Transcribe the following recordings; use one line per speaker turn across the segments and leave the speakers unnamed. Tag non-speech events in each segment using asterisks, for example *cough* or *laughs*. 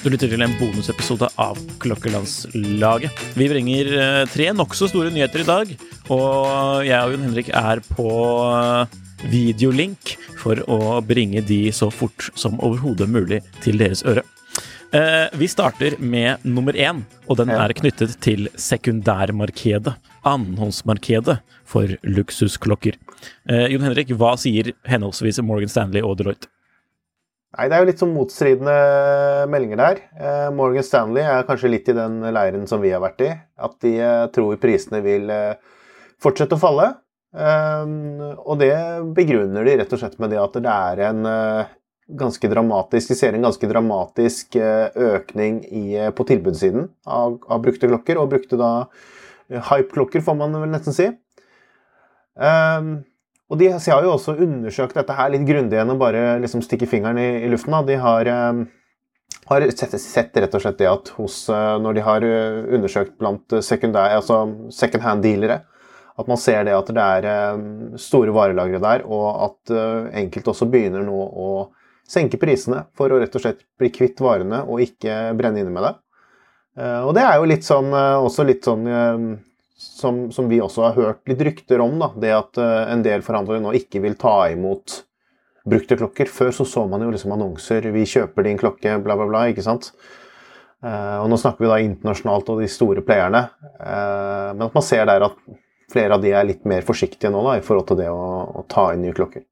Du lytter til en bonusepisode av Klokkelandslaget. Vi bringer eh, tre nokså store nyheter i dag, og jeg og Jon Henrik er på eh, videolink for å bringe de så fort som overhodet mulig til deres øre. Eh, Vi starter med nummer én, og den er knyttet til sekundærmarkedet. Annenhåndsmarkedet for luksusklokker. Eh, Jon Henrik, hva sier henholdsvis Morgan Stanley og Deloitte?
Nei, Det er jo litt sånn motstridende meldinger der. Eh, Morgan Stanley er kanskje litt i den leiren som vi har vært i. At de eh, tror prisene vil eh, fortsette å falle. Eh, og det begrunner de rett og slett med det at det er en eh, ganske dramatisk De ser en ganske dramatisk eh, økning i, eh, på tilbudssiden av, av brukte klokker. Og brukte da eh, hype-klokker, får man vel nesten si. Um, og de har jo også undersøkt dette her litt grundig å bare liksom stikke fingeren i, i luften. Da. De har, um, har sett, sett rett og slett det at hos, når de har undersøkt blant altså second hand-dealere, at man ser det at det er eh, store varelagre der, og at enkelte også begynner nå å senke prisene for å rett og slett bli kvitt varene og ikke brenne inne med det. Eh, og det er jo litt sånn, eh, også litt sånn eh, som, som vi også har hørt litt rykter om, da, det at en del forhandlere nå ikke vil ta imot brukte klokker. Før så så man jo liksom annonser 'Vi kjøper din klokke', bla, bla, bla. ikke sant? Og nå snakker vi da internasjonalt og de store playerne. Men at man ser der at flere av de er litt mer forsiktige nå da, i forhold til det å, å ta inn nye klokker.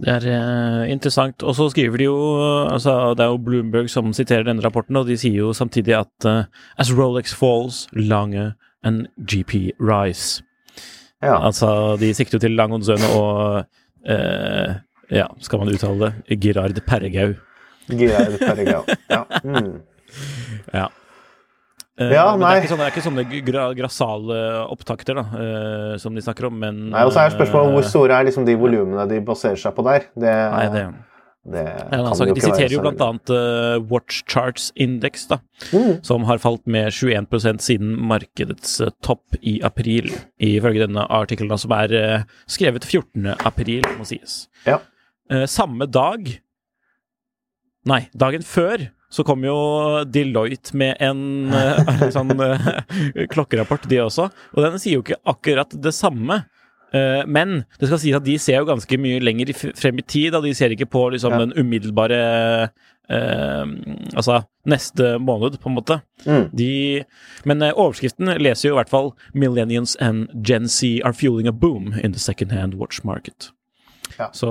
Det er uh, interessant. Og så skriver de jo altså Det er jo Bloomberg som siterer denne rapporten, og de sier jo samtidig at uh, As Rolex falls, Lange and GP rise.
Ja.
Altså, de sikter jo til Langonsøne og uh, Ja, skal man uttale det? Girard Perregau.
Gerard Perregau. Ja. Mm. *laughs*
Ja. Eh,
Ja,
men det er sånne, det er ikke sånne gra grassale opptakter da, uh, som de snakker om, men
Nei, og så er spørsmålet
eh,
hvor store er liksom de volumene de baserer seg på der. Det,
Nei, det
det
Ja, altså, de siterer jo bl.a. uh, Watch Charts Index, da,
Mm.
som har falt med 21 siden markedets uh, topp i april, ifølge denne artikkelen, som er uh, skrevet 14. april, må sies.
Ja.
Samme dag Nei, dagen før så kom jo Deloitte med en eh, *laughs* sånn eh, klokkerapport, de også, og den sier jo ikke akkurat det samme. Eh, men det skal sies at de ser jo ganske mye lenger frem i tid, da de ser ikke på liksom
Ja.
den umiddelbare eh, Altså neste måned, på en måte.
Mm.
De, men overskriften leser jo i hvert fall 'Millennials and Gen Z are fueling a boom in the second hand watch market'.
Ja.
Så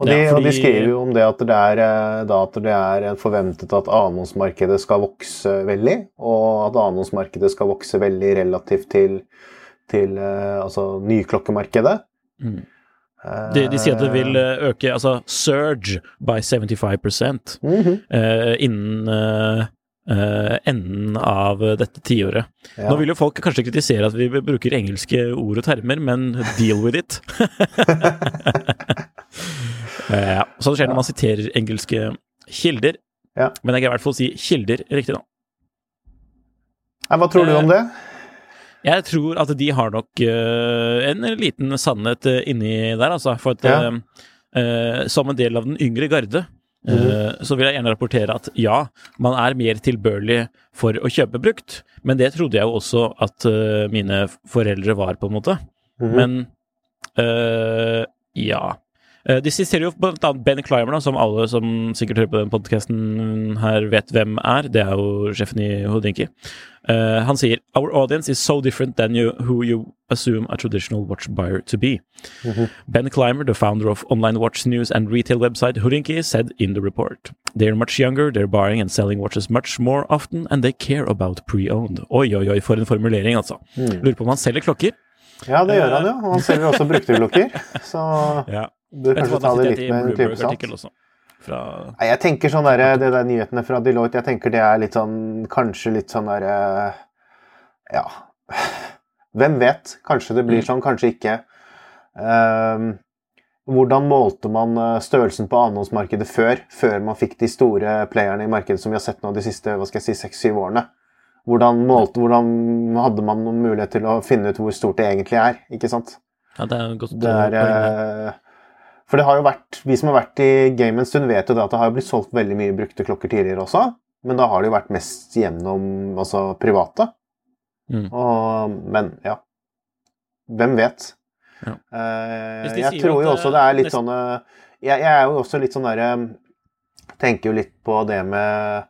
Og de,
ja,
og de skriver jo om det at det er, eh, da at det er forventet at annonsmarkedet skal vokse veldig, og at annonsmarkedet skal vokse veldig relativt til, til eh, altså nyklokkemarkedet.
Mm. de, de sier at det vil eh, øke, altså surge by 75
mm
-hmm. uh, innen uh, uh, enden av dette tiåret.
Ja.
Nå vil jo folk kanskje kritisere at vi bruker engelske ord og termer, men deal with it. *laughs* *laughs* *laughs* Eh, ja, sånn skjer når man siterer engelske kilder.
Ja.
Men jeg kan i hvert fall si kilder riktig.
Nei, hva tror du om det?
Jeg tror at de har nok eh, en liten sannhet eh, inni der, altså. For at
Ja.
eh, eh, som en del av den yngre garde, eh, så vil jeg gjerne rapportere at ja, man er mer tilbørlig for å kjøpe brukt, men det trodde jeg jo også at eh, mine foreldre var, på en måte.
Mhm.
Men eh, ja. Eh, De siterer jo annet Ben Clymer, da, som alle som sikkert hører på den podkasten her, vet hvem er. Det er jo sjefen i Houdinki. Eh, han sier Our audience is so different than you, who you assume a traditional watch buyer to be. Ben Clymer, the founder of online watch news and retail website Houdinki, said in the report They're much younger, they're buying and selling watches much more often, and they care about pre-owned. Oi, oi, oi, for en formulering, altså. Lurer på om han selger klokker.
Ja, det gjør han jo. Han selger også brukte klokker. *laughs* Så
Ja.
Bør kanskje ta det litt med
en
klype salt.
Fra
Nei, jeg tenker sånn der, det der nyhetene fra Deloitte, jeg tenker det er litt sånn Kanskje litt sånn derre Ja. Hvem vet? Kanskje det blir sånn, kanskje ikke. Um, hvordan målte man eh, størrelsen på annonsmarkedet før? Før man fikk de store playerne i markedet som vi har sett nå de siste hva skal jeg si, seks-syv årene? Hvordan, målte, hvordan hadde man noen mulighet til å finne ut hvor stort det egentlig er? Ikke sant?
Ja, det er godt
Det er, eh, for det har jo vært, Vi som har vært i gamet en stund, vet jo det at det har blitt solgt veldig mye brukte klokker tidligere også. Men da har det jo vært mest gjennom altså, private.
Mm.
Og, men ja. Hvem vet?
Ja. Uh,
jeg tror jo
eh,
også det er litt sånn eh, jeg, jeg er jo også litt sånn derre Tenker jo litt på det med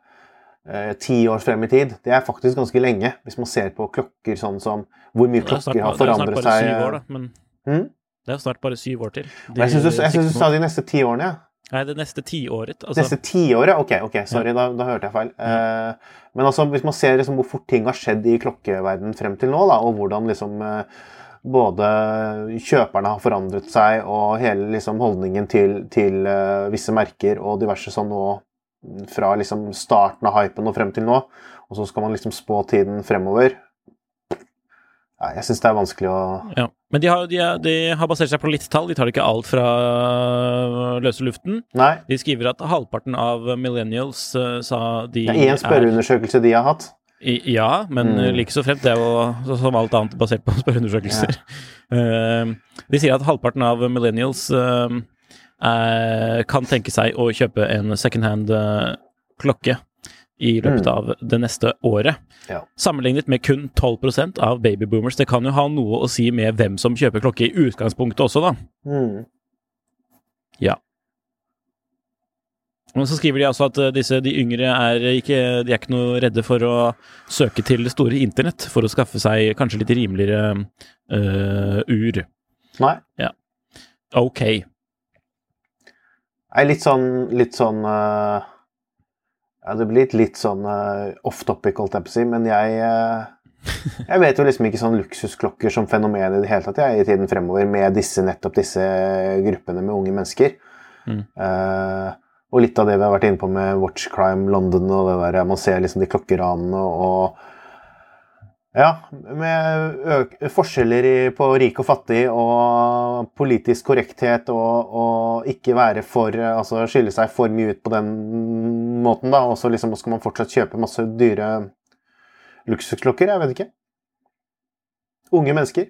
eh, ti år frem i tid. Det er faktisk ganske lenge, hvis man ser på klokker sånn som Hvor mye klokker har forandret seg.
det er snart bare syv år, da, men
Mm?
Det er jo snart bare syv år til.
De, Jeg syns du, sa de neste ti årene, ja.
Nei, det neste tiåret. Altså,
Neste tiåret? Ok, ok, sorry, da, da hørte jeg feil. Eh, men altså, hvis man ser liksom hvor fort ting har skjedd i klokkeverdenen frem til nå, da, og hvordan liksom uh, både kjøperne har forandret seg, og hele liksom holdningen til, til uh, visse merker og diverse sånn nå fra liksom starten av hypen og frem til nå, og så skal man liksom spå tiden fremover. Nei, jeg syns det er vanskelig å
ja. Men de har, de, er- de har basert seg på litt tall, de tar ikke alt fra løse luften.
Nei.
De skriver at halvparten av millennials uh, sa de
Det er én spørreundersøkelse de har hatt.
I, ja, men
Mm.
like så fremt. Det er jo som alt annet basert på *laughs* spørreundersøkelser. Eh, *laughs* de sier at halvparten av millennials uh, eh, kan tenke seg å kjøpe en secondhand uh, klokke i løpet
Mm.
av det neste året.
Ja.
Sammenlignet med kun 12% av babyboomers. Det kan jo ha noe å si med hvem som kjøper klokke i utgangspunktet også, da.
Mm.
Og så skriver de altså at eh, disse, de yngre er ikke, de er ikke noe redde for å søke til det store internett for å skaffe seg kanskje litt rimeligere eh, ur.
Nei. Ja.
Ok.
Nei, litt sånn, litt sånn eh, Ja, det blir litt, sånn uh, off topic, holdt jeg på å si, men jeg uh, Jeg vet jo liksom ikke sånn luksusklokker som fenomen i det hele tatt jeg, i tiden fremover, med disse, nettopp disse gruppene med unge mennesker.
Mm.
Uh, og litt av det vi har vært inne på med Watch Crime London og det der, man ser liksom de klokkeranene og ja, med forskjeller på rik og fattig og politisk korrekthet og, og ikke være for Altså skille seg for mye ut på den måten, da. Og så liksom skal man fortsatt kjøpe masse dyre luksusklokker. Jeg vet ikke. Unge mennesker.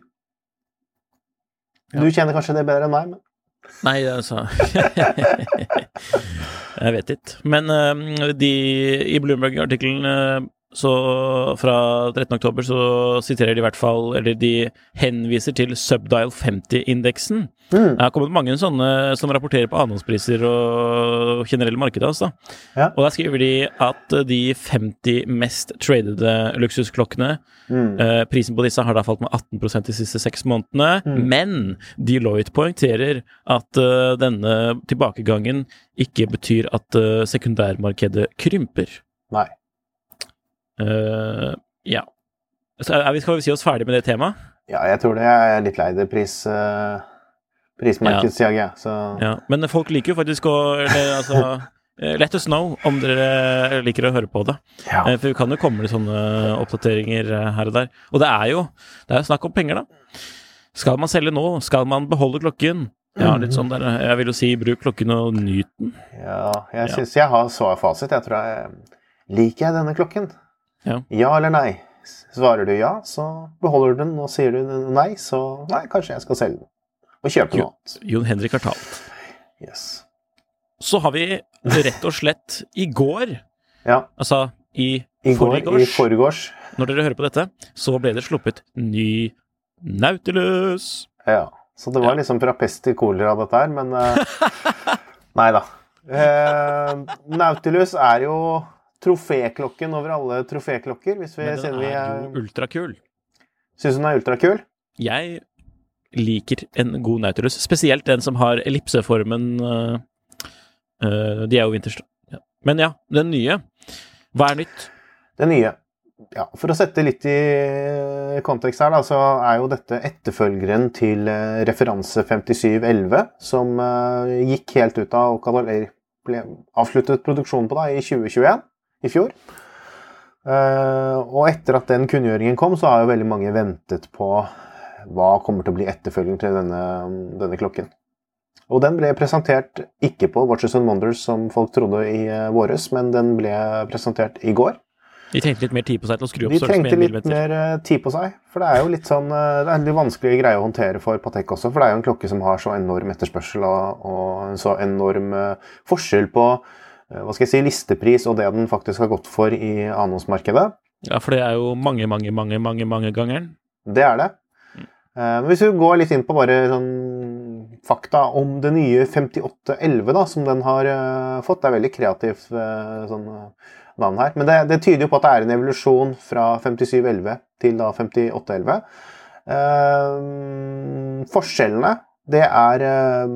Du kjenner kanskje det bedre enn meg, men
Nei, altså *laughs* Jeg vet ikke. Men eh, de, i Bloomberg-artikkelen eh, så fra 13. oktober så siterer de i hvert fall Eller de henviser til Subdial 50-indeksen.
Mm.
Det har kommet mange sånne som rapporterer på annonspriser og generelle markedet. Altså.
Ja.
Og der skriver de at de 50 mest tradede luksusklokkene
mm.
Eh, prisen på disse har da falt med 18% de siste seks månedene,
Mm.
men Deloitte poengterer at uh, denne tilbakegangen ikke betyr at uh, sekundærmarkedet krymper.
Nei.
Eh, ja. Så er vi, skal vi si oss ferdig med det temaet?
Ja, jeg tror det. Jeg er litt lei det pris, uh, prismarkedsjaget, ja. Så
Ja. Men folk liker jo faktisk å eller, altså, *laughs* eh, Let us know om dere liker å høre på det.
ja.
Eh, For vi kan jo komme med sånne oppdateringer eh, her og der. Og det er jo det er snakk om penger, da. Skal man selge nå? Skal man beholde klokken? Ja, litt sånn der. Jeg vil jo si bruk klokken og nyt den.
Ja, jeg syns jeg har svarfasit. Jeg tror jeg Liker jeg denne klokken?
Ja.
eller nei? Svarer du ja, så beholder du den. Og sier du nei, så nei, kanskje jeg skal selge den. Og kjøpe noe annet.
Jon Henrik har talt.
Yes.
så har vi rett og slett i går,
Ja.
altså i,
I
forgårs,
forgårs.
når dere hører på dette, så ble det sluppet ny Nautilus.
Ja. Så det var liksom fra pest til kolera, dette her, men *laughs* uh, Nei da. Eh, Nautilus er jo troféklokken over alle troféklokker, hvis vi
Men den er jo ultrakul.
syns den er ultrakul.
Jeg liker en god Nautilus, spesielt den som har ellipseformen øh, øh, De er jo vinterstå... Ja. Men ja, den nye. Hva er nytt?
Den nye. Ja, For å sette litt i kontekst her, da, så er jo dette etterfølgeren til eh, referanse 5711, som eh, gikk helt ut av og avsluttet produksjonen på da i 2021, i fjor. Eh, og etter at den kunngjøringen kom, så har jo veldig mange ventet på hva kommer til å bli etterfølgeren til denne, denne klokken. Og den ble presentert ikke på Watches and Wonders som folk trodde i uh, våres, men den ble presentert i går.
De trengte litt mer tid på seg til å skru opp
De trengte litt mer eh, tid på seg. For det er jo litt sånn eh, Det er en litt vanskelig greie å håndtere for Patek også. For det er jo en klokke som har så enorm etterspørsel og, og så enorm eh, forskjell på eh, hva skal jeg si, listepris og det den faktisk har gått for i annonsmarkedet.
Ja, for det er jo mange, mange, mange, mange, mange gangeren.
Det er det.
Mm.
Eh, Men hvis vi går litt inn på bare sånn fakta om det nye 5811 da, som den har eh, fått. Det er veldig kreativt eh, sånn eh, navn her. Men det, det tyder jo på at det er en evolusjon fra 5711 til da 5811. Eh, forskjellene det er eh,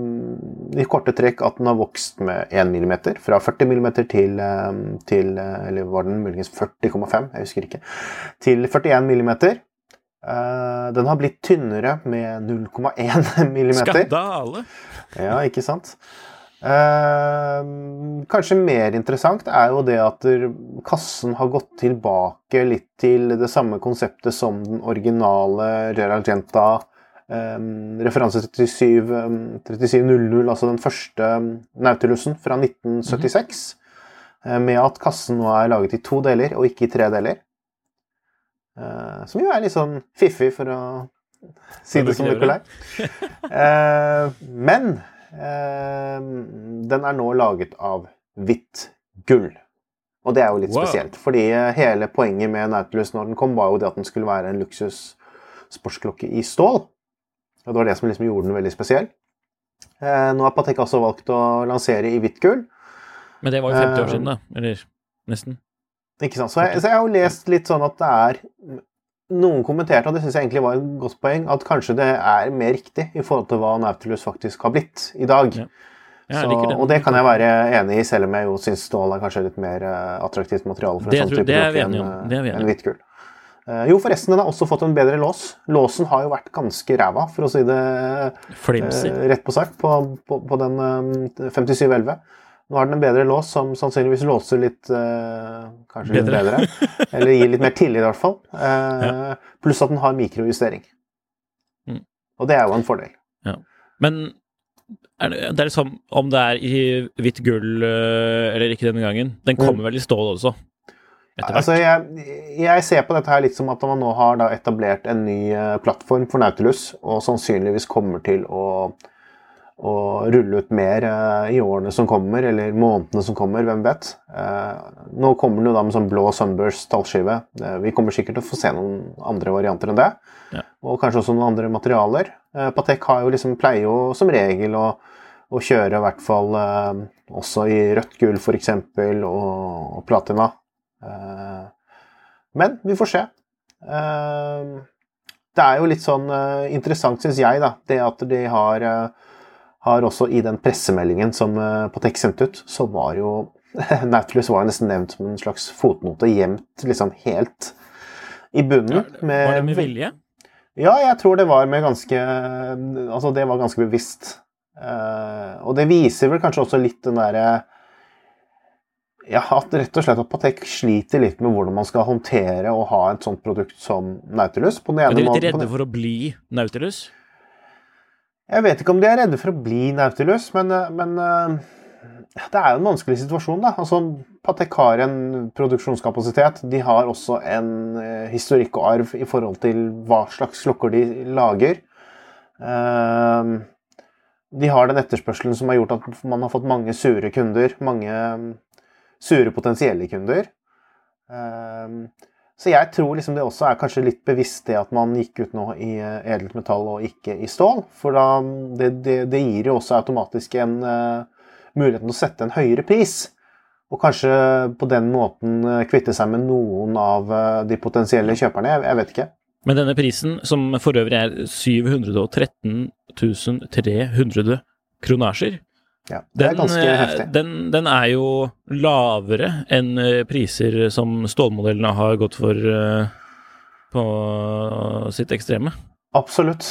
i korte trekk at den har vokst med 1 mm, fra 40 mm til, eh, til eh, Eller var den muligens 40,5? Jeg husker ikke. Til 41 mm. Den har blitt tynnere med 0,1 mm.
Skandale!
Ja, ikke sant? Kanskje mer interessant er jo det at kassen har gått tilbake litt til det samme konseptet som den originale Real Argenta eh, referanse 37, eh, 3700, altså den første Nautilusen fra 1976. eh, Med at kassen nå er laget i to deler, og ikke i tre deler. Eh, som jo er litt sånn fiffig, for å si
det,
det som Nikolai. Eh, men den er nå laget av hvitt gull. Og det er jo litt
Wow.
spesielt, fordi hele poenget med Nautilus når den kom, var jo det at den skulle være en luksus sportsklokke i stål. Det var det som liksom gjorde den veldig spesiell. Eh, nå har Patek også valgt å lansere i hvitt gull.
Men det var jo 50 år
Eh,
siden, da. Eller nesten.
Ikke sant? Så jeg, så jeg har jo lest litt sånn at det er Noen kommenterte, og det syns jeg egentlig var et godt poeng, at kanskje det er mer riktig i forhold til hva Nautilus faktisk har blitt i dag.
Ja. Ja,
så,
det.
og det kan jeg være enig i, selv om jeg jo syns stål er kanskje litt mer eh, attraktivt materiale for en
Det
sånn
type
type
det er vi
enn enn hvitt gull. Eh, jo, forresten, den har også fått en bedre lås. Låsen har jo vært ganske ræva, for å si det
Flimsy.
eh, rett på sak, på, på, på den eh, 5711. Nå har den en bedre lås som sannsynligvis låser litt eh, Kanskje litt
Bedre.
bedre. Eller gir litt mer tillit, i hvert fall. Eh, Pluss at den har mikrojustering.
Mm.
Og det er jo en fordel.
Men er det, det er liksom om det er i hvitt gull øh, eller ikke denne gangen. Den kommer vel i stål også?
Altså, jeg, jeg ser på dette her litt som at man nå har etablert en ny eh, plattform for Nautilus, og sannsynligvis kommer til å, å rulle ut mer eh, i årene som kommer, eller månedene som kommer, hvem vet. Eh, nå kommer den jo da med sånn blå Sunburst tallskive. Vi kommer sikkert til å få se noen andre varianter enn det.
Ja.
Og kanskje også noen andre materialer. Patek har jo liksom, pleier jo som regel å, å kjøre i hvert fall eh, også i rødt gull f.eks. Og, og platina. Eh, Men vi får se. Eh, Det er jo litt sånn eh, interessant, syns jeg, da, det at de har, har også i den pressemeldingen som Patek sendte ut, så var jo *laughs* Nautilus var jo nesten nevnt som en slags fotnote gjemt liksom helt i bunnen.
Var det med vilje?
Ja, jeg tror det var med ganske Altså, det var ganske bevisst. Og det viser vel kanskje også litt den derre Ja, at rett og slett at Patek sliter litt med hvordan man skal håndtere og ha et sånt produkt som Nautilus. På den
Er de litt redde for å bli Nautilus?
Jeg vet ikke om de er redde for å bli Nautilus, men, eh, men eh, det er jo en vanskelig situasjon, da. Altså, Patek har en produksjonskapasitet. De har også en eh, historikk og arv i forhold til hva slags klokker de lager. De har den etterspørselen som har gjort at man har fått mange sure kunder. Mange sure potensielle kunder. Um, så jeg tror liksom det også er kanskje litt bevisst det at man gikk ut nå i eh, edelt metall og ikke i stål. For da, det, det, det gir jo også automatisk en uh, muligheten å sette en høyere pris. Og kanskje på den måten uh, kvitte seg med noen av de potensielle kjøperne. Jeg, jeg, vet ikke.
Men denne prisen, som for øvrig er 713 300 kronasjer,
ja, det er
den,
ganske heftig.
Den, den, er jo lavere enn priser som stålmodellene har gått for uh, på sitt ekstreme.
Absolutt.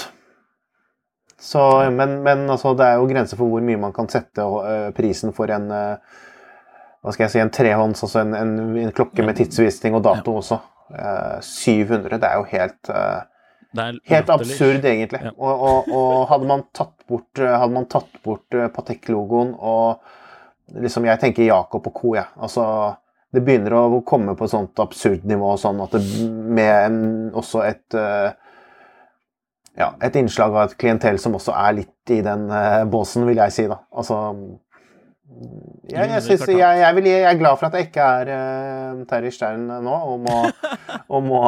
Så, men, men altså, det er jo grenser for hvor mye man kan sette prisen for en hva skal jeg si, en trehånds, altså en, en, en klokke med tidsvisning og dato også. 700, det er jo helt Helt absurd, egentlig. Ja. Og, og, og, hadde man tatt bort, hadde man tatt bort eh, Patek-logoen og liksom Jeg tenker Jakob og co., jeg. Ja. Altså, det begynner å komme på et sånt absurd nivå sånn at det, med en, også et uh, ja, et innslag av et klientell som også er litt i den båsen, vil jeg si, da. Altså jeg, jeg, synes, jeg, jeg, vil, jeg, er glad for at jeg ikke er uh, Terje Stern nå og må, og må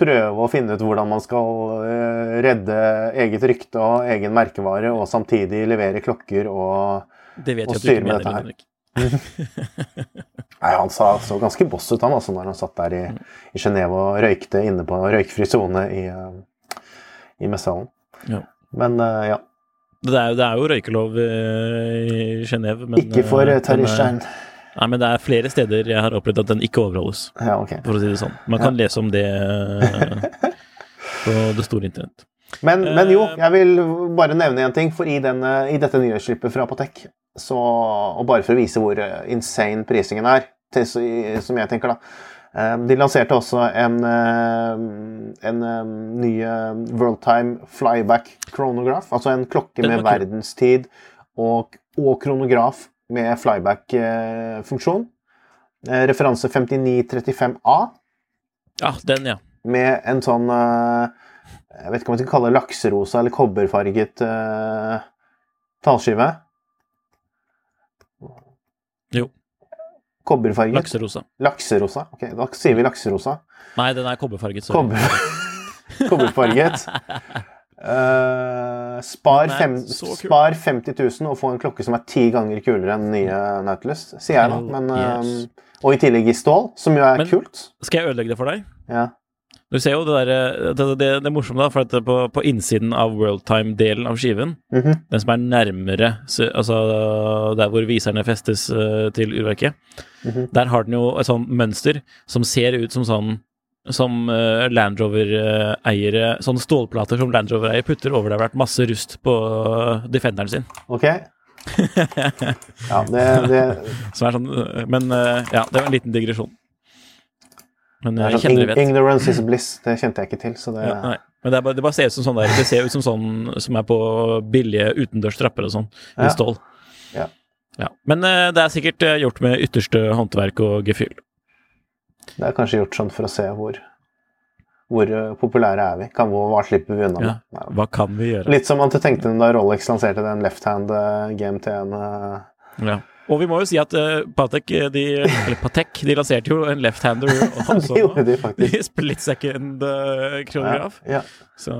prøve å finne ut hvordan man skal eh, redde eget rykte og egen merkevare, og samtidig levere klokker og, og styre med dette her. *laughs* Nei, Han sa, så ganske boss ut, han, altså, når han satt der i, i Genéve og røykte inne på røykfri sone i, uh, i messehallen. Ja. Men uh, ja.
Det er, det er, jo røykelov i Genéve, men
Ikke for uh, Terje Stein.
Nei, men det er flere steder jeg har opplevd at den ikke overholdes,
ja, okay.
for å si det sånn. Man kan ja. lese om det eh, *laughs* på det store internett.
Men, men, jo, eh, jeg vil bare nevne én ting, for i, denne, i dette nyhetsslippet fra Apotek, så, og bare for å vise hvor eh, insane prisingen er, til, som jeg tenker, da de lanserte også en, en ny Worldtime Flyback chronograph, altså en klokke med verdenstid og, og kronograf med flyback-funksjon. Eh, referanse 5935A.
Ja, den, ja.
Med en sånn eh, Jeg vet ikke om man skal kalle det lakserosa eller kobberfarget uh, tallskive.
Jo.
Kobberfarget?
Lakserosa.
Lakserosa, ok, Da sier vi lakserosa.
Nei, den er kobberfarget.
Kobber... *laughs* kobberfarget. *laughs* Uh, spar, fem, spar, 50 000 og få en klokke som er ti ganger kulere enn nye Nautilus, sier jeg da. Men, uh, og i tillegg i stål, som jo er Men, kult.
Skal jeg ødelegge det for deg?
Ja.
Du ser jo det der, det, det, det er morsomt, da, for at på, på innsiden av Worldtime-delen av skiven, mm -hmm. den som er nærmere altså der hvor viserne festes uh, til urverket, mm -hmm. der har den jo et sånt mønster som ser ut som sånn som uh, Land Rover-eiere Sånne stålplater som Land Rover-eier putter over det har vært masse rust på Defenderen sin. *laughs*
Ok. ja, det, det...
Som er sånn Men ja, det var en liten digresjon.
Men jeg sånn, kjenner det vet. Ignorance is bliss. Det kjente jeg ikke til, så det ja,
nei. Men det, bare, det, bare ser ut som sånn der Det ser ut som sånn som er på billige utendørs trapper og sånn, i stål.
Ja.
ja. Men det er sikkert gjort med ytterste håndverk og gefühl.
Det er kanskje gjort sånn for å se hvor, hvor eh, populære er vi. Kan, hva slipper vi unna med?
Ja, hva kan vi gjøre?
Litt som man tenkte da Rolex lanserte den left-hand-game GMT-en. Eh.
Ja. Og vi må jo si at uh, Patek, de, eller Patek de lanserte jo en left-hander *laughs* også.
det gjorde de faktisk.
Split second uh, kronograf.
Ja, ja.
Så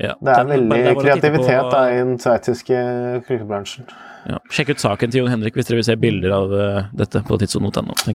ja.
Det er veldig det er kreativitet på, i den sveitsiske klokkebransjen.
Ja. Sjekk ut saken til Jon Henrik hvis dere vil se bilder av uh, dette på tidssono.no.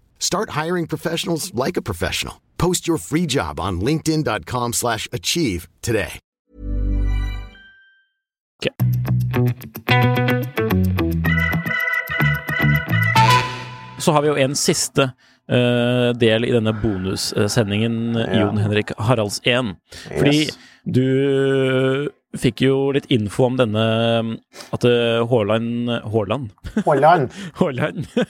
Start hiring professionals like a professional. Post your free job on linkedin.com/achieve slash achieve today.
Så har vi jo en siste uh, del i denne bonussendingen, Jon Henrik Haralds 1. Fordi
Yes.
du fikk jo litt info om denne At eh, Haaland Haaland?
Haaland.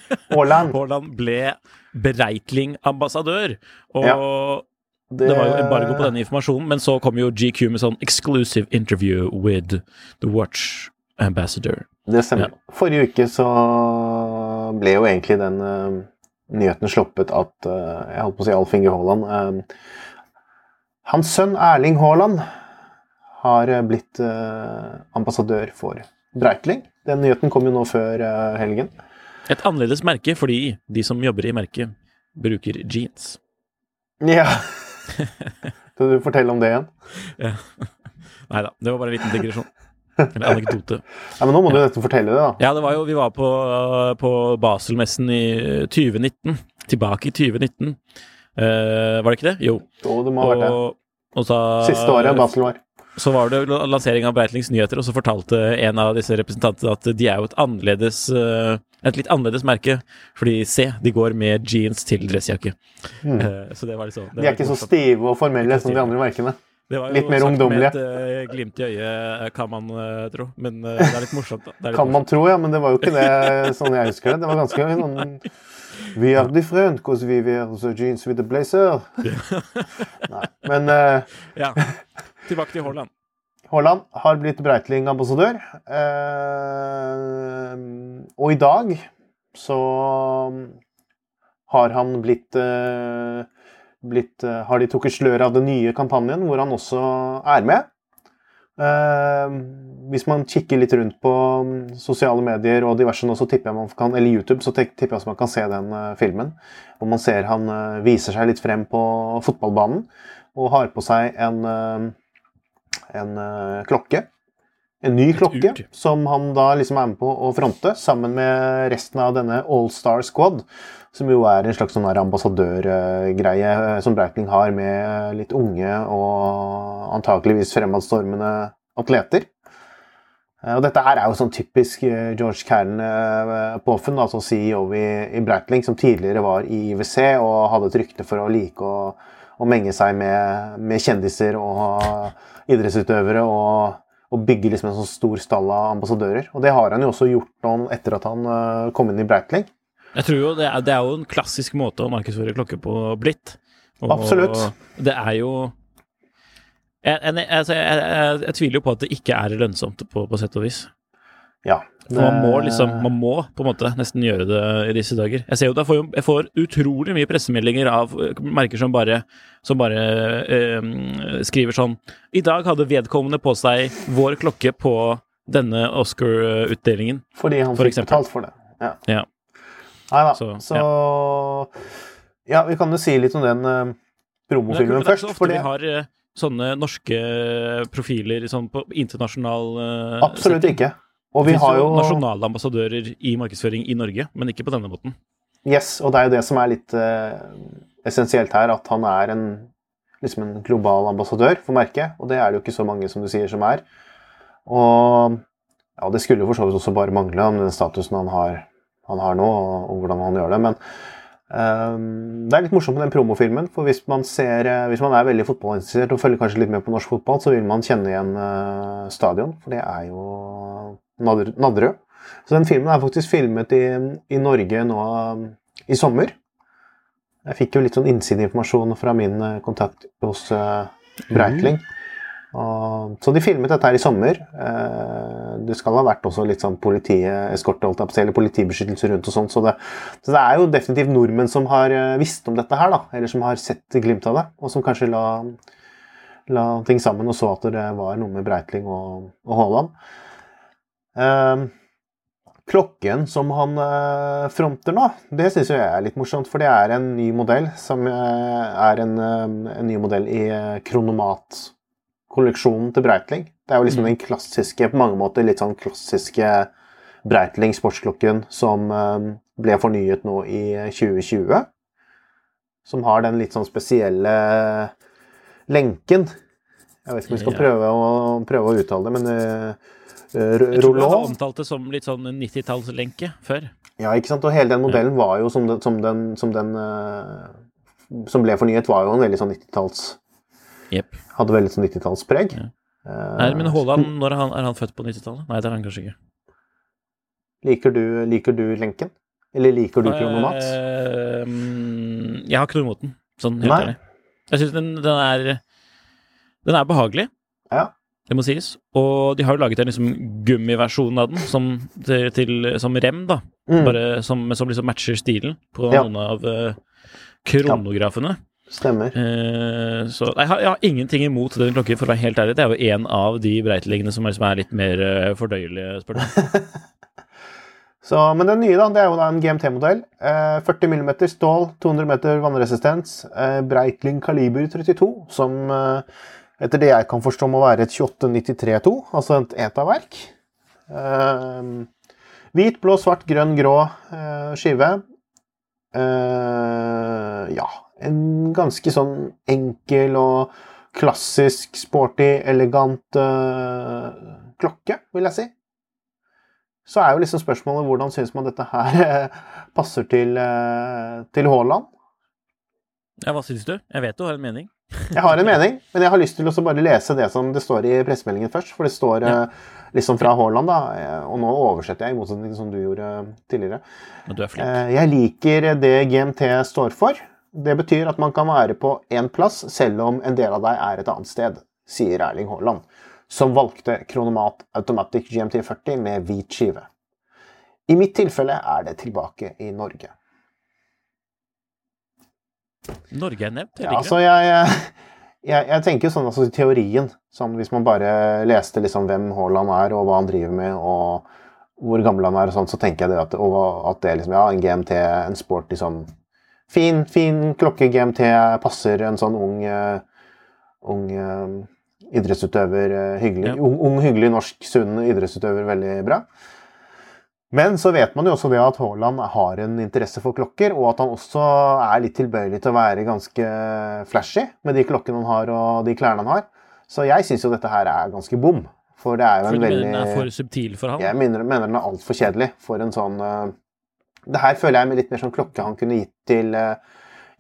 *laughs*
Haaland, ble Breitling-ambassadør. Og
Ja.
det... var jo embargo på denne informasjonen, men så kom jo GQ med sånn 'exclusive interview with the watch ambassador'.
Det stemmer. Forrige uke så ble jo egentlig den uh, nyheten sluppet at uh, Jeg holdt på å si Alf Inge Haaland. Uh, hans sønn Erling Haaland har eh, blitt eh, ambassadør for Breitling. Den nyheten kom jo nå før eh, helgen.
Et annerledes merke fordi de som jobber i merket, bruker jeans.
Ja. *laughs* Kan du fortelle om det igjen?
Nei da, det var bare en liten digresjon. Eller anekdote.
Ja, men Nå må du nesten fortelle det, da.
Ja, det var jo Vi var på, på Baselmessen i 2019. Tilbake i 2019. Uh, var det ikke det? Jo.
Jo, det må ha vært det.
Og, og så,
Siste året Basel var.
Så var det la- lansering av Breitlings nyheter, og så fortalte en av disse representantene at de er jo et annerledes eh, et litt annerledes merke, fordi se, de går med jeans til dressjakke. Mm. så det var liksom det.
De er ikke så stive og formelle som de andre merkene.
Det var jo
litt mer ungdommelige.
Med et eh, glimt i øyet, kan man tro. Men det er litt morsomt, da. Det litt
Kan man tro, ja, men det var jo ikke det sånn jeg husker det. Det var ganske sånn We are different because we wear the jeans with the blazer. Nei, men *laughs*
Ja. Tilbake til Haaland.
Haaland har blitt Breitling-ambassadør. Eh, og i dag så har han blitt, eh, blitt eh, Har de trukket sløret av den nye kampanjen, hvor han også er med. Eh, hvis man kikker litt rundt på sosiale medier og diverse nå, så tipper jeg man kan, eller YouTube, så tipper jeg at man kan se den eh, filmen. Hvor man ser han eh, viser seg litt frem på fotballbanen og har på seg en, en eh, klokke. En ny klokke, som han da liksom er med på å fronte, sammen med resten av denne All Star Squad. Som jo er en slags sånn ambassadørgreie eh, som Breitling har med litt unge og antakeligvis fremadstormende atleter. Eh, Og dette her er jo sånn typisk eh, George Cairn-påfunn, altså CEO i, i Breitling, som tidligere var i IWC og hadde et rykte for å like å, å menge seg med, med kjendiser og idrettsutøvere og, og bygge liksom en sånn stor stall av ambassadører. Og det har han jo også gjort noen etter at han eh, kom inn i Breitling.
Jeg tror jo det er, det er jo en klassisk måte å markedsføre klokke på blitt. Og
Absolutt.
Det er jo jeg, jeg, altså, jeg, jeg, jeg tviler jo på at det ikke er lønnsomt, på, på sett og vis.
Ja.
Man må liksom, man må på en måte nesten gjøre det i disse dager. Jeg ser jo, jeg får, jeg får utrolig mye pressemeldinger av eh, merker som bare, som bare eh, skriver sånn I dag hadde vedkommende på seg vår klokke på denne Oscar-utdelingen.
Fordi han
For
fikk
eksempel.
betalt for det. Ja.
Ja.
Nei da.
Så,
Så, ja. vi kan jo si litt om den uh, promofilmen
kult, det er
først.
så ofte
For
vi har eh, sånne norske profiler sånn på internasjonal eh,
absolutt
setting.
ikke. Og
Det
vi
finnes
har
jo
jo
nasjonale ambassadører i markedsføring i Norge, men ikke på denne måten.
Yes, og det er jo det som er litt uh, essensielt her, at han er en, liksom en global ambassadør for merket. Og det er det jo ikke så mange som du sier som er. Og ja, det skulle jo for så vidt også bare mangle om den statusen han har, han har nå, og, og hvordan han gjør det. Men Um, det er litt morsomt med den promofilmen, for hvis man, ser, eh, hvis man er veldig fotballinteressert og følger kanskje litt med på norsk fotball, så vil man kjenne igjen uh, stadion, for det er jo Nadderud. Så den filmen er faktisk filmet i, i Norge nå i sommer. Jeg fikk jo litt sånn innsideinformasjon fra min uh, kontakt hos uh, Breitling. Mm. Og, så de filmet dette her i sommer. Eh, det skal ha vært også litt sånn politieskorte eller politibeskyttelse rundt og sånt. Så det, så det er jo definitivt nordmenn som har eh, visst om dette her, da. Eller som har sett glimt av det, og som kanskje la, la ting sammen og så at det var noe med Breitling og, og Haaland. Eh, klokken som han eh, fronter nå, det syns jeg er litt morsomt. For det er en ny modell som eh, er en, eh, en ny modell i kronomat kolleksjonen til Breitling. Det er jo liksom mm. den klassiske, på mange måter litt sånn klassiske Breitling sportsklokken som eh, ble fornyet nå i 2020. Som har den litt sånn spesielle lenken. Jeg vet ikke om vi skal prøve å, prøve å uttale det, men
Jeg tror han omtalte det som litt sånn 90-tallslenke før.
Ja, ikke sant. Og hele den modellen var jo som den, som den, som, den, uh, som ble fornyet, var jo en veldig sånn 90-talls
Yep.
Hadde veldig sånn 90-tallspreg.
Ja. Uh, Nei, men Haaland, når er han, er han født på 90-tallet? Nei, det er han kanskje ikke.
Liker du, liker du lenken? Eller liker du kronomat?
Uh, jeg har ikke noe imot den, sånn helt ærlig. Jeg syns den, den, er Den er behagelig.
Ja.
Det må sies. Og de har jo laget en liksom gummiversjon av den som, til, til, som rem, da. Mm. Bare som, som, liksom matcher stilen på ja. noen av uh, kronografene. Ja.
Stemmer.
Uh, så jeg har, jeg har, ingenting imot den klokken, for å være helt ærlig. Det er jo en av de breiteliggende som, som, er litt mer uh, fordøyelige, spør du *laughs*
så, men den nye da, det er jo da en GMT-modell. Eh, 40 mm stål, 200 meter vannresistens. Breitling kaliber 32, som etter det jeg kan forstå må være et 2893-2, altså et ETA-verk. Uh, hvit, blå, svart, grønn, grå skive. ja, en ganske sånn enkel og klassisk, sporty, elegant uh, klokke, vil jeg si. Så er jo liksom spørsmålet hvordan syns man dette her eh, passer til, uh, til Haaland?
Ja, hva syns du? Jeg vet du har en mening.
Jeg har en mening, men jeg har lyst til å bare lese det som det står i pressemeldingen først. For det står ja. uh, liksom fra Haaland, da, og nå oversetter jeg i motsetning som du gjorde tidligere.
Du.
Jeg liker det GMT står for. Det betyr at man kan være på én plass selv om en del av deg er et annet sted, sier Erling Haaland, som valgte Kronomat Automatic GMT40 med hvit skive. I mitt tilfelle er det tilbake i Norge.
Norge er nevnt?
Ja, altså jeg, jeg, jeg, tenker sånn altså teorien, sånn hvis man bare leste liksom hvem Haaland er og hva han driver med og hvor gammel han er og sånn, så tenker jeg det at, at det liksom, ja, en GMT, en sport liksom Fin, fin klokke GMT. Passer en sånn ung, uh, ung uh, idrettsutøver hyggelig. Ja. Ung, ung, hyggelig norsk, sunn idrettsutøver veldig bra. Men så vet man jo også det at Haaland har en interesse for klokker, og at han også er litt tilbøyelig til å være ganske flashy med de klokkene han har og de klærne han har. Så jeg syns jo dette her er ganske bom. For det er jo
en
veldig For
den er for subtil for ham?
Jeg mener, mener den er altfor kjedelig for en sånn det her føler jeg med litt mer sånn klokke han kunne gitt til, uh,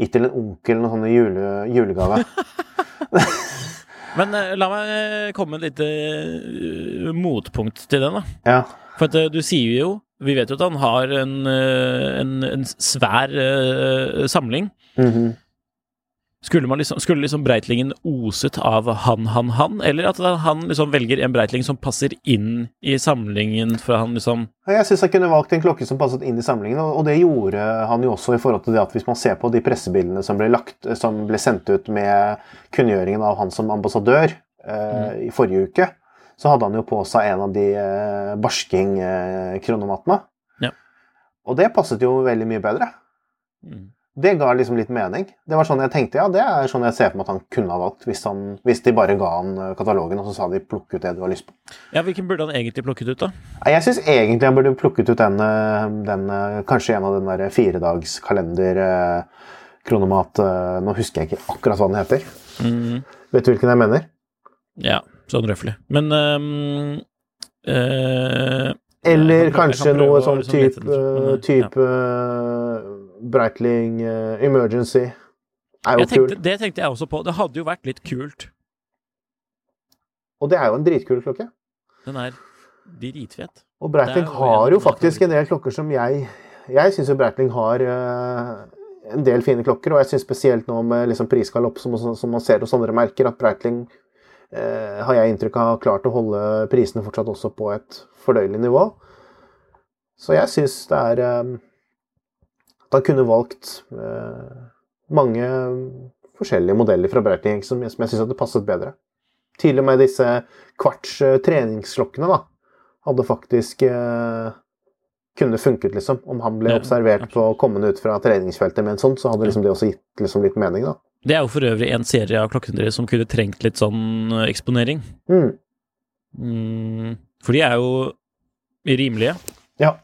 gitt til en onkel eller noen sånne jule, julegave. *laughs*
Men uh, la meg eh, komme med et lite uh, motpunkt til den. da.
Ja.
For at, du sier jo Vi vet jo at han har en, en, en svær samling.
Mm -hmm.
Skulle, man liksom, skulle liksom Breitlingen oset av han, han, han, eller at han liksom velger en Breitling som passer inn i samlingen for han liksom
Jeg syns han kunne valgt en klokke som passet inn i samlingen, og det gjorde han jo også i forhold til det at hvis man ser på de pressebildene som ble, lagt, som ble sendt ut med kunngjøringen av han som ambassadør eh, mm. i forrige uke, så hadde han jo på seg en av de eh, Barsking-kronomatene.
Eh, ja.
Og det passet jo veldig mye bedre. Mm. Det ga liksom litt mening. Det var sånn jeg tenkte, ja, det er sånn jeg ser for meg at han kunne ha valgt, hvis, han, hvis de bare ga han eh, katalogen og så sa de plukk ut det du har lyst på.
Ja, Hvilken burde han egentlig plukket ut, da?
Jeg syns egentlig han burde plukket ut den, den kanskje en av den der firedagskalender kronomat Nå husker jeg ikke akkurat hva den heter.
Mm.
Vet du hvilken jeg mener?
Ja, sånn røftlig. Men um, uh,
Eller kanskje noe sånn type, type ja Breitling uh, Emergency er jo kult.
det tenkte jeg også på. Det hadde jo vært litt kult.
Og det er jo en dritkul klokke.
Den er dritfet.
Og Breitling
jo
har jo faktisk en del klokker som jeg Jeg syns jo Breitling har uh, en del fine klokker, og jeg syns spesielt nå med liksom prisgalopp som, som man ser hos andre merker, at Breitling eh, har jeg inntrykk av klart å holde prisene fortsatt også på et fordøyelig nivå. Så jeg syns det er eh, At han kunne valgt eh, mange forskjellige modeller fra Breitling som, jeg syns hadde passet bedre. Til og med disse kvarts eh, treningsklokkene da, hadde faktisk eh, kunne funket, liksom. Om han ble observert på kommende ut fra treningsfeltet med en sånn, så hadde liksom det også gitt liksom litt mening, da.
Det er jo for øvrig en serie av klokkene deres som kunne trengt litt sånn eh, eksponering.
Mm.
Mm, for de er jo rimelige.
Ja.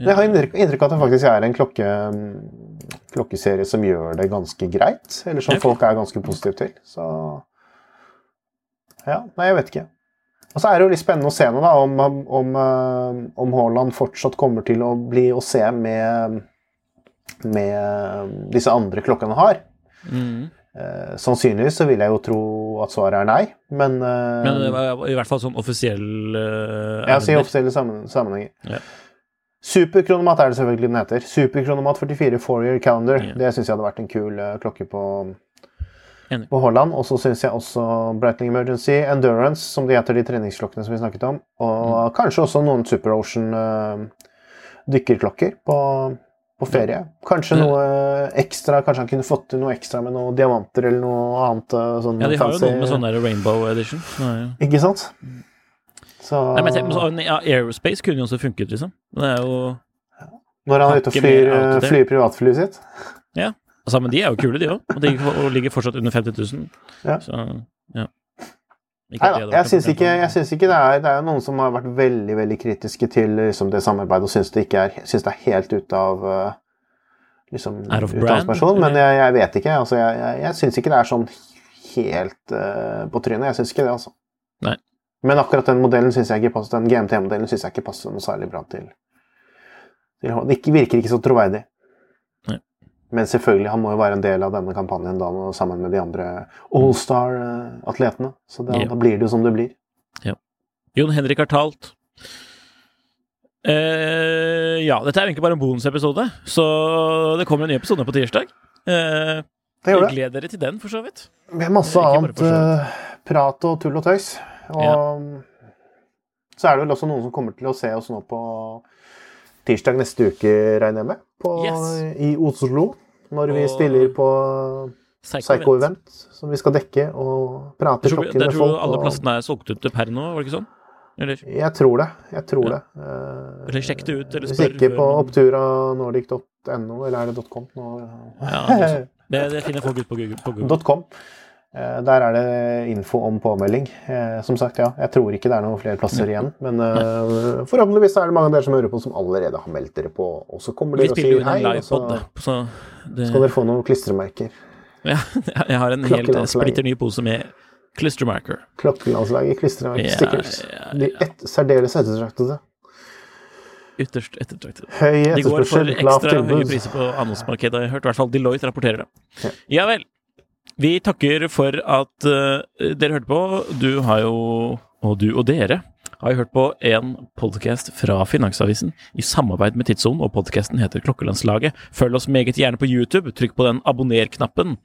Jeg har inntrykk av at det faktisk er en klokke, mm, klokkeserie som gjør det ganske greit, eller som folk er ganske positive til. Så Ja, nei, jeg vet ikke. Og så er det jo litt spennende å se nå, da, om, om, eh, om Haaland fortsatt kommer til å bli å se med, med disse andre klokkene han har.
Mm.
Eh, sannsynligvis så vil jeg jo tro at svaret er nei, men, eh,
Men i hvert fall sånn offisiell uh,
Ja, si offisielle sammen, sammenhenger.
Ja.
Superkronomat er det selvfølgelig den heter. Superkronomat 44 four-year calendar.
Ja.
Det syns jeg hadde vært en kul uh, klokke på,
Enig.
på Holland. Og så syns jeg også Brightling Emergency, Endurance, som de heter de treningsklokkene som vi snakket om. Og
Mm.
kanskje også noen Super Ocean uh, dykkerklokker på, på ferie. Kanskje noe ekstra, kanskje han kunne fått til noe ekstra med noen diamanter eller noe annet. eh, Sånn
Ja, de har jo noe med sånn der Rainbow Edition. Nei, ja.
Ikke sant? Så
Nei, men tenk, så- ja, Aerospace kunne jo også funket, liksom. Det er jo
når han er ute og flyr, eh, flyr privatflyet sitt
Altså, men de er jo kule, de òg. Og de ligger fortsatt under 50 000.
Ja.
Så, ja. Ikke
Nei jeg syns ikke, det er Det er noen som har vært veldig veldig kritiske til liksom, det samarbeidet og syns det, er, syns det er helt ute av eh, liksom,
brand,
Men jeg, jeg vet ikke. Altså, jeg jeg, jeg syns ikke det er sånn helt uh, på trynet. Jeg syns ikke det, altså.
Nei.
Men akkurat den modellen syns jeg ikke passer, den GMT-modellen syns jeg ikke passer noe særlig bra til Det virker ikke så troverdig. Men selvfølgelig, han må jo være en del av denne kampanjen da, sammen med de andre Allstar-atletene. Så det,
Ja.
da blir det jo som det blir.
Jon Henrik har talt. Eh, ja, dette er jo egentlig bare en bonusepisode, så det kommer en ny episode på tirsdag. Eh,
Det gjør det.
Gled dere til den, for så vidt.
Med masse annet eh, prat og tull og tøys. Og så er det vel også noen som kommer til å se oss nå på tirsdag neste uke, regner jeg med. På,
Yes.
I Oslo. Når vi stiller på
Psycho
Psycho
Event.
Event, som vi skal dekke og prate
Jeg tror,
klokker
jeg
med
tror alle
og-
plassene er solgt ut per nå, var det ikke sånn? Eller?
Jeg tror det. Jeg tror
Ja.
det. Uh,
Eller sjekk det ut, eller
Hvis ikke på opturanordic.no, eller er det .com? Nå,
Ja, det, det finner folk ut på Google. På Google.
.com. Eh, Der er det info om påmelding. Eh, Som sagt, ja, jeg tror ikke det er noen flere plasser igjen. Men uh, forhåpentligvis er det mange av dere som hører på, som allerede har meldt dere på. Og så kommer dere og sier hei, og så
så det,
skal dere få noen klistremerker.
ja, *laughs* jeg har en helt splitter ny pose med klistremerker.
Klokkelandslaget, klistremerker,
Ja,
stickers.
ja,
De et, særdeles ettertraktede.
Ytterst ettertraktet.
Høy
De går for ekstra høye
tilbud.
priser på annonsemarkedet, har jeg hørt. I hvert fall Deloitte rapporterer det.
Ja.
Ja vel. Vi takker for at uh, dere hørte på. Du har jo, og du og dere, har jo hørt på en podkast fra Finansavisen i samarbeid med Tidssonen, og podkasten heter Klokkelandslaget. Følg oss meget gjerne på YouTube. Trykk på den abonner-knappen,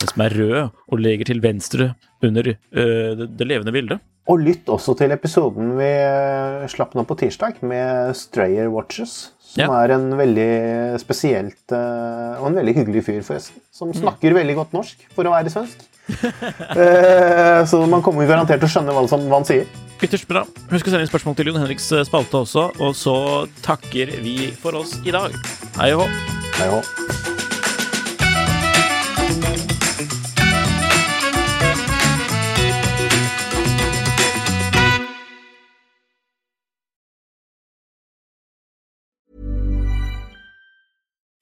den som er rød og ligger til venstre under uh, det, det levende bildet.
Og lytt også til episoden vi eh, slapp nå på tirsdag, med Strayer Watches. Som
Ja.
er en veldig spesielt eh, og en veldig hyggelig fyr, forresten. Som
Mm.
snakker veldig godt norsk, for å være svensk. *laughs* Eh, så man kommer garantert til å skjønne hva, som, hva han sier.
Ytterst bra. Husk å sende inn spørsmål til Jon Henriks eh, spalte også, og så takker vi for oss i dag. Hei og hå.
Hei og hå.